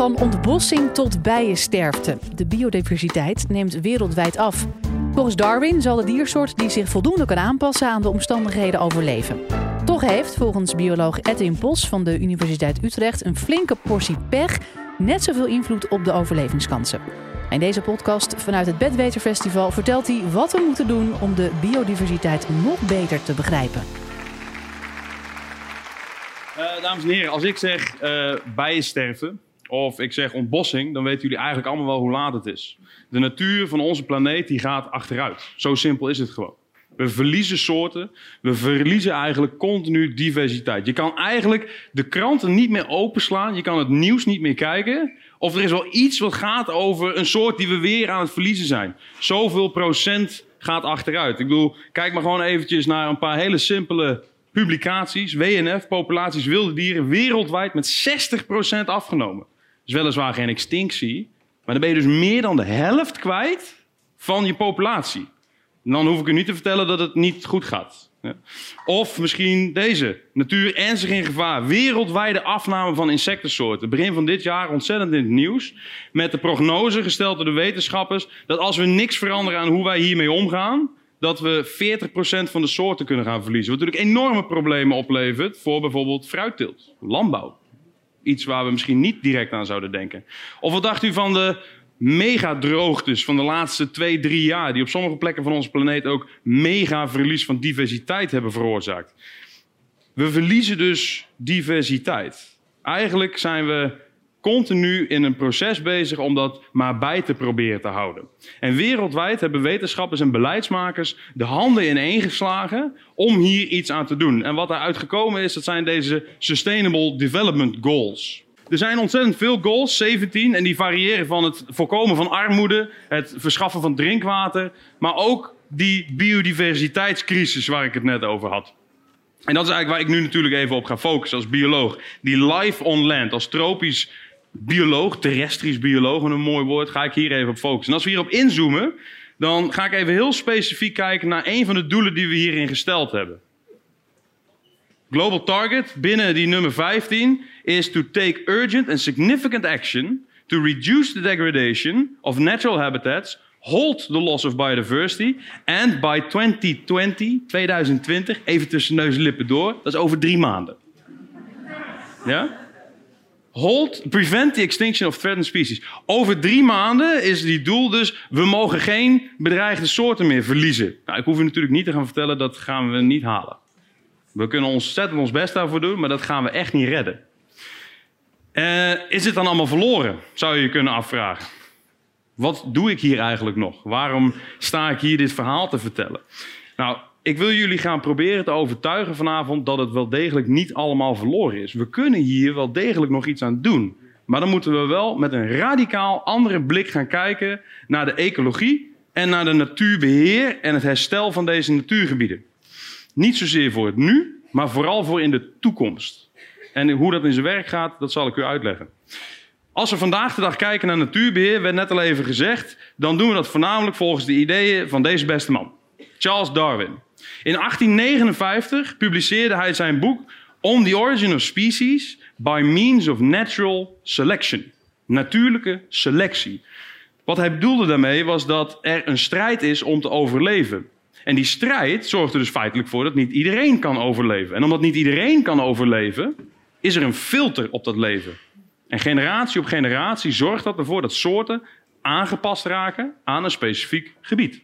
Van ontbossing tot bijensterfte. De biodiversiteit neemt wereldwijd af. Volgens Darwin zal de diersoort die zich voldoende kan aanpassen aan de omstandigheden overleven. Toch heeft volgens bioloog Edwin Bos van de Universiteit Utrecht een flinke portie pech net zoveel invloed op de overlevingskansen. In deze podcast vanuit het Bedweterfestival vertelt hij wat we moeten doen om de biodiversiteit nog beter te begrijpen. Uh, dames en heren, als ik zeg uh, bijensterven of ik zeg ontbossing, dan weten jullie eigenlijk allemaal wel hoe laat het is. De natuur van onze planeet die gaat achteruit. Zo simpel is het gewoon. We verliezen soorten, we verliezen eigenlijk continu diversiteit. Je kan eigenlijk de kranten niet meer openslaan, je kan het nieuws niet meer kijken. Of er is wel iets wat gaat over een soort die we weer aan het verliezen zijn. Zoveel procent gaat achteruit. Ik bedoel, kijk maar gewoon eventjes naar een paar hele simpele publicaties. WNF, populaties wilde dieren, wereldwijd met 60% afgenomen. Is weliswaar geen extinctie, maar dan ben je dus meer dan de helft kwijt van je populatie. dan hoef ik u niet te vertellen dat het niet goed gaat. Of misschien deze. Natuur ernstig in gevaar. Wereldwijde afname van insectensoorten. Begin van dit jaar ontzettend in het nieuws. Met de prognose gesteld door de wetenschappers dat als we niks veranderen aan hoe wij hiermee omgaan, dat we 40% van de soorten kunnen gaan verliezen. Wat natuurlijk enorme problemen oplevert voor bijvoorbeeld fruitteelt, landbouw. Iets waar we misschien niet direct aan zouden denken. Of wat dacht u van de megadroogtes van de laatste twee, drie jaar, die op sommige plekken van onze planeet ook mega verlies van diversiteit hebben veroorzaakt? We verliezen dus diversiteit. Eigenlijk zijn we continu in een proces bezig om dat maar bij te proberen te houden. En wereldwijd hebben wetenschappers en beleidsmakers de handen ineengeslagen om hier iets aan te doen. En wat eruit gekomen is, dat zijn deze Sustainable Development Goals. Er zijn ontzettend veel goals, 17, en die variëren van het voorkomen van armoede, het verschaffen van drinkwater, maar ook die biodiversiteitscrisis waar ik het net over had. En dat is eigenlijk waar ik nu natuurlijk even op ga focussen als bioloog. Die life on land, als tropisch bioloog, terrestrisch bioloog, een mooi woord, ga ik hier even op focussen. En als we hierop inzoomen, dan ga ik even heel specifiek kijken naar een van de doelen die we hierin gesteld hebben. Global target binnen die nummer 15 is to take urgent and significant action to reduce the degradation of natural habitats, hold the loss of biodiversity and by 2020, 2020, even tussen neus en lippen door, dat is over drie maanden. Ja? Hold, prevent the extinction of threatened species. Over drie maanden is die doel dus, we mogen geen bedreigde soorten meer verliezen. Nou, ik hoef u natuurlijk niet te gaan vertellen, dat gaan we niet halen. We kunnen ontzettend ons best daarvoor doen, maar dat gaan we echt niet redden. Uh, is het dan allemaal verloren, zou je je kunnen afvragen. Wat doe ik hier eigenlijk nog? Waarom sta ik hier dit verhaal te vertellen? Nou, ik wil jullie gaan proberen te overtuigen vanavond dat het wel degelijk niet allemaal verloren is. We kunnen hier wel degelijk nog iets aan doen. Maar dan moeten we wel met een radicaal andere blik gaan kijken naar de ecologie en naar de natuurbeheer en het herstel van deze natuurgebieden. Niet zozeer voor het nu, maar vooral voor in de toekomst. En hoe dat in zijn werk gaat, dat zal ik u uitleggen. Als we vandaag de dag kijken naar natuurbeheer, werd net al even gezegd, dan doen we dat voornamelijk volgens de ideeën van deze beste man, Charles Darwin. In 1859 publiceerde hij zijn boek On the Origin of Species by Means of Natural Selection. Natuurlijke selectie. Wat hij bedoelde daarmee was dat er een strijd is om te overleven. En die strijd zorgt er dus feitelijk voor dat niet iedereen kan overleven. En omdat niet iedereen kan overleven, is er een filter op dat leven. En generatie op generatie zorgt dat ervoor dat soorten aangepast raken aan een specifiek gebied.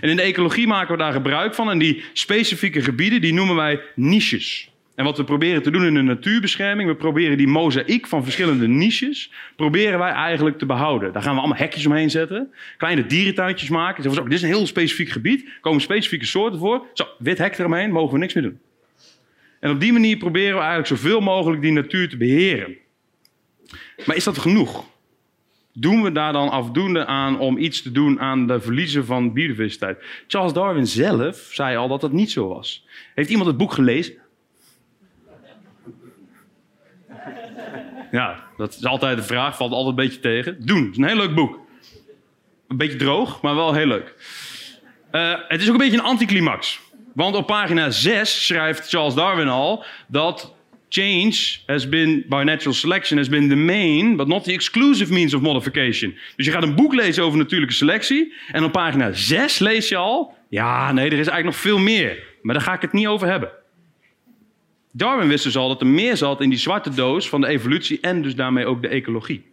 En in de ecologie maken we daar gebruik van. En die specifieke gebieden, die noemen wij niches. En wat we proberen te doen in de natuurbescherming, we proberen die mozaïek van verschillende niches, proberen wij eigenlijk te behouden. Daar gaan we allemaal hekjes omheen zetten, kleine dierentuintjes maken. Zeggen we zo, dit is een heel specifiek gebied, komen specifieke soorten voor. Zo, wit hek eromheen, mogen we niks meer doen. En op die manier proberen we eigenlijk zoveel mogelijk die natuur te beheren. Maar is dat genoeg? Doen we daar dan afdoende aan om iets te doen aan de verliezen van biodiversiteit? Charles Darwin zelf zei al dat dat niet zo was. Heeft iemand het boek gelezen? Ja, dat is altijd de vraag, valt altijd een beetje tegen. Doen, het is een heel leuk boek. Een beetje droog, maar wel heel leuk. Uh, het is ook een beetje een anticlimax. Want op pagina 6 schrijft Charles Darwin al dat change has been, by natural selection, has been the main, but not the exclusive means of modification. Dus je gaat een boek lezen over natuurlijke selectie en op pagina 6 lees je al, ja, nee, er is eigenlijk nog veel meer. Maar daar ga ik het niet over hebben. Darwin wist dus al dat er meer zat in die zwarte doos van de evolutie en dus daarmee ook de ecologie.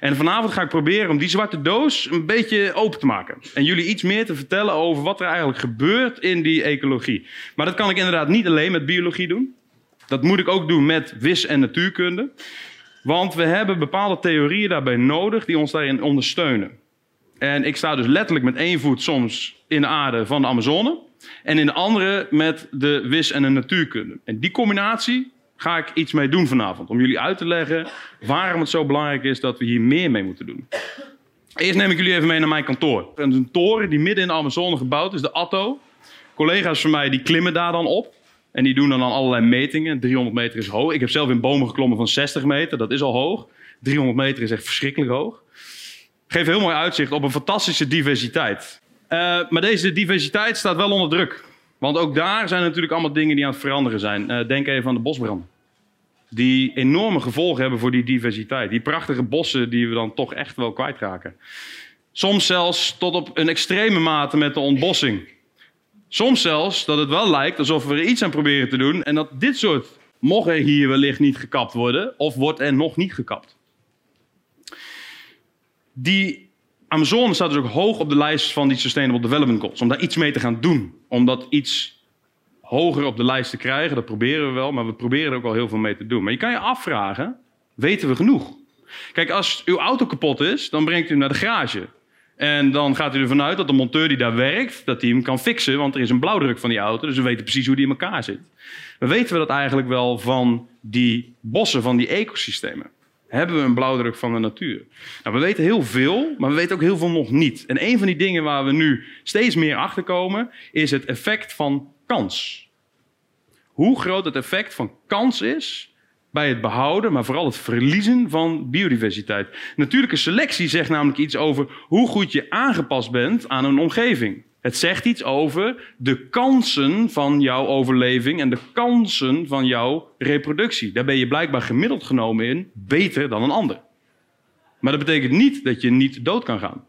En vanavond ga ik proberen om die zwarte doos een beetje open te maken. En jullie iets meer te vertellen over wat er eigenlijk gebeurt in die ecologie. Maar dat kan ik inderdaad niet alleen met biologie doen. Dat moet ik ook doen met wis- en natuurkunde. Want we hebben bepaalde theorieën daarbij nodig die ons daarin ondersteunen. En ik sta dus letterlijk met één voet soms in de aarde van de Amazone. En in de andere met de wis- en de natuurkunde. En die combinatie ga ik iets mee doen vanavond. Om jullie uit te leggen waarom het zo belangrijk is dat we hier meer mee moeten doen. Eerst neem ik jullie even mee naar mijn kantoor. Een toren die midden in de Amazone gebouwd is, de Atto. Collega's van mij die klimmen daar dan op. En die doen dan allerlei metingen. 300 meter is hoog. Ik heb zelf in bomen geklommen van 60 meter. Dat is al hoog. 300 meter is echt verschrikkelijk hoog. Geeft heel mooi uitzicht op een fantastische diversiteit. Uh, maar deze diversiteit staat wel onder druk. Want ook daar zijn natuurlijk allemaal dingen die aan het veranderen zijn. Uh, denk even aan de bosbranden. Die enorme gevolgen hebben voor die diversiteit. Die prachtige bossen die we dan toch echt wel kwijtraken. Soms zelfs tot op een extreme mate met de ontbossing. Soms zelfs dat het wel lijkt alsof we er iets aan proberen te doen en dat dit soort mogen hier wellicht niet gekapt worden of wordt er nog niet gekapt. Die Amazone staat dus ook hoog op de lijst van die Sustainable Development Goals. Om daar iets mee te gaan doen. Om dat iets hoger op de lijst te krijgen. Dat proberen we wel, maar we proberen er ook al heel veel mee te doen. Maar je kan je afvragen, weten we genoeg? Kijk, als uw auto kapot is, dan brengt u hem naar de garage. En dan gaat u ervan uit dat de monteur die daar werkt, dat hij hem kan fixen. Want er is een blauwdruk van die auto, dus we weten precies hoe die in elkaar zit. Maar weten we dat eigenlijk wel van die bossen, van die ecosystemen? Hebben we een blauwdruk van de natuur? Nou, we weten heel veel, maar we weten ook heel veel nog niet. En een van die dingen waar we nu steeds meer achter komen, is het effect van kans. Hoe groot het effect van kans is bij het behouden, maar vooral het verliezen van biodiversiteit. Natuurlijke selectie zegt namelijk iets over hoe goed je aangepast bent aan een omgeving. Het zegt iets over de kansen van jouw overleving en de kansen van jouw reproductie. Daar ben je blijkbaar gemiddeld genomen in beter dan een ander. Maar dat betekent niet dat je niet dood kan gaan.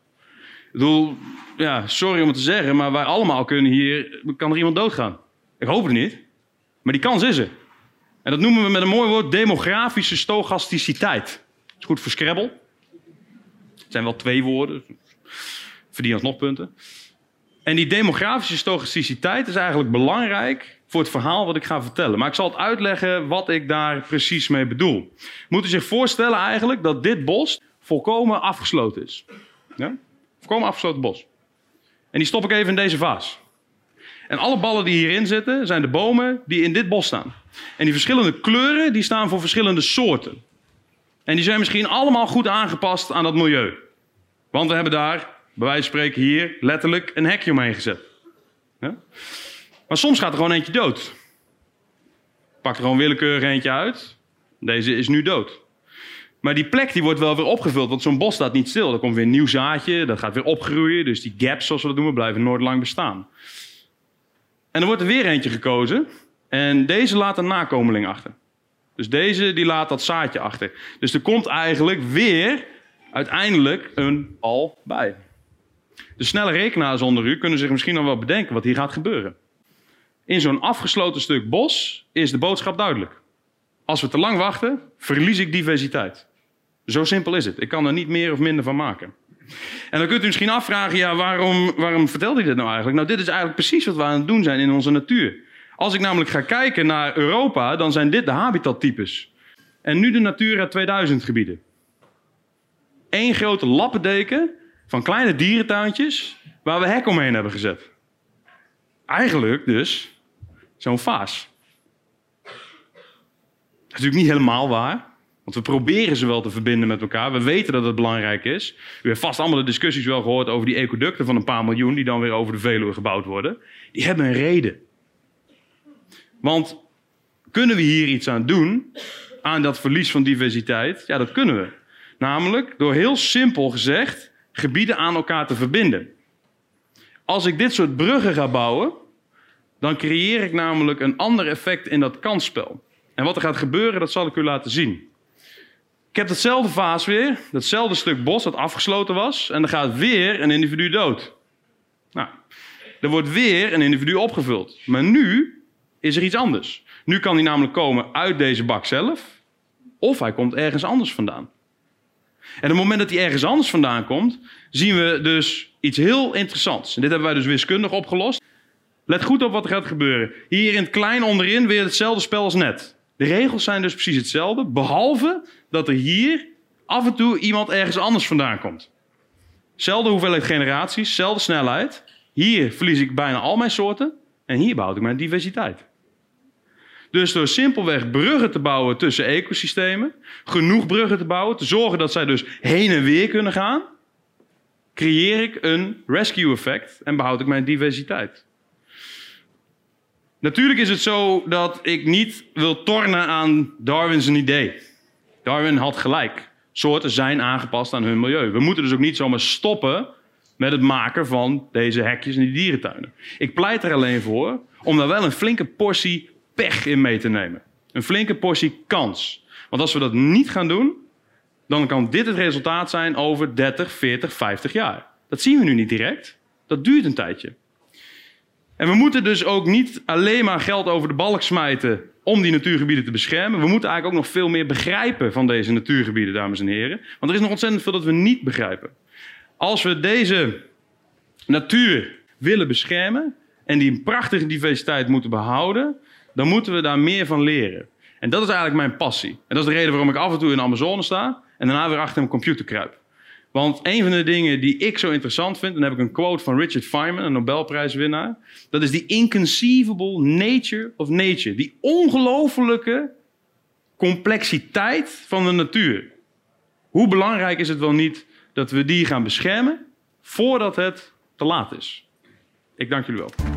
Ik bedoel, ja, sorry om het te zeggen, maar wij allemaal kunnen hier, kan er iemand doodgaan. Ik hoop het niet, maar die kans is er. En dat noemen we met een mooi woord demografische stochasticiteit. Dat is goed voor Scrabble. Het zijn wel twee woorden. Verdienen alsnog punten. En die demografische stochasticiteit is eigenlijk belangrijk voor het verhaal wat ik ga vertellen. Maar ik zal het uitleggen wat ik daar precies mee bedoel. Moet u zich voorstellen eigenlijk dat dit bos volkomen afgesloten is. Ja? Volkomen afgesloten bos. En die stop ik even in deze vaas. En alle ballen die hierin zitten, zijn de bomen die in dit bos staan. En die verschillende kleuren, die staan voor verschillende soorten. En die zijn misschien allemaal goed aangepast aan dat milieu. Want we hebben daar, bij wijze van spreken hier, letterlijk een hekje omheen gezet. Maar soms gaat er gewoon eentje dood. Pak er gewoon willekeurig eentje uit. Deze is nu dood. Maar die plek die wordt wel weer opgevuld, want zo'n bos staat niet stil. Er komt weer een nieuw zaadje, dat gaat weer opgroeien. Dus die gaps, zoals we dat noemen, blijven nooit lang bestaan. En er wordt er weer eentje gekozen. En deze laat een nakomeling achter. Dus deze die laat dat zaadje achter. Dus er komt eigenlijk weer uiteindelijk een al bij. De snelle rekenaars onder u kunnen zich misschien nog wel bedenken wat hier gaat gebeuren. In zo'n afgesloten stuk bos is de boodschap duidelijk. Als we te lang wachten, verlies ik diversiteit. Zo simpel is het. Ik kan er niet meer of minder van maken. En dan kunt u misschien afvragen, ja, waarom, waarom vertelde hij dit nou eigenlijk? Nou, dit is eigenlijk precies wat we aan het doen zijn in onze natuur. Als ik namelijk ga kijken naar Europa, dan zijn dit de habitattypes. En nu de Natura 2000 gebieden. Eén grote lappendeken van kleine dierentuintjes waar we hek omheen hebben gezet. Eigenlijk dus zo'n vaas. Dat is natuurlijk niet helemaal waar. Want we proberen ze wel te verbinden met elkaar. We weten dat het belangrijk is. U heeft vast allemaal de discussies wel gehoord over die ecoducten van een paar miljoen... die dan weer over de Veluwe gebouwd worden. Die hebben een reden. Want kunnen we hier iets aan doen, aan dat verlies van diversiteit? Ja, dat kunnen we. Namelijk door heel simpel gezegd gebieden aan elkaar te verbinden. Als ik dit soort bruggen ga bouwen, dan creëer ik namelijk een ander effect in dat kansspel. En wat er gaat gebeuren, dat zal ik u laten zien. Ik heb datzelfde vaas weer, datzelfde stuk bos dat afgesloten was. En er gaat weer een individu dood. Nou, er wordt weer een individu opgevuld. Maar nu is er iets anders. Nu kan hij namelijk komen uit deze bak zelf, of hij komt ergens anders vandaan. En op het moment dat hij ergens anders vandaan komt, zien we dus iets heel interessants. En dit hebben wij dus wiskundig opgelost. Let goed op wat er gaat gebeuren. Hier in het klein onderin weer hetzelfde spel als net. De regels zijn dus precies hetzelfde, behalve dat er hier af en toe iemand ergens anders vandaan komt. Zelfde hoeveelheid generaties, zelfde snelheid. Hier verlies ik bijna al mijn soorten en hier behoud ik mijn diversiteit. Dus door simpelweg bruggen te bouwen tussen ecosystemen, genoeg bruggen te bouwen, te zorgen dat zij dus heen en weer kunnen gaan, creëer ik een rescue effect en behoud ik mijn diversiteit. Natuurlijk is het zo dat ik niet wil tornen aan Darwin's idee. Darwin had gelijk. Soorten zijn aangepast aan hun milieu. We moeten dus ook niet zomaar stoppen met het maken van deze hekjes in die dierentuinen. Ik pleit er alleen voor om daar wel een flinke portie pech in mee te nemen. Een flinke portie kans. Want als we dat niet gaan doen, dan kan dit het resultaat zijn over 30, 40, 50 jaar. Dat zien we nu niet direct. Dat duurt een tijdje. En we moeten dus ook niet alleen maar geld over de balk smijten om die natuurgebieden te beschermen. We moeten eigenlijk ook nog veel meer begrijpen van deze natuurgebieden, dames en heren. Want er is nog ontzettend veel dat we niet begrijpen. Als we deze natuur willen beschermen en die prachtige diversiteit moeten behouden, dan moeten we daar meer van leren. En dat is eigenlijk mijn passie. En dat is de reden waarom ik af en toe in de Amazone sta en daarna weer achter een computer kruip. Want een van de dingen die ik zo interessant vind, en dan heb ik een quote van Richard Feynman, een Nobelprijswinnaar, dat is die inconceivable nature of nature. Die ongelofelijke complexiteit van de natuur. Hoe belangrijk is het wel niet dat we die gaan beschermen voordat het te laat is? Ik dank jullie wel.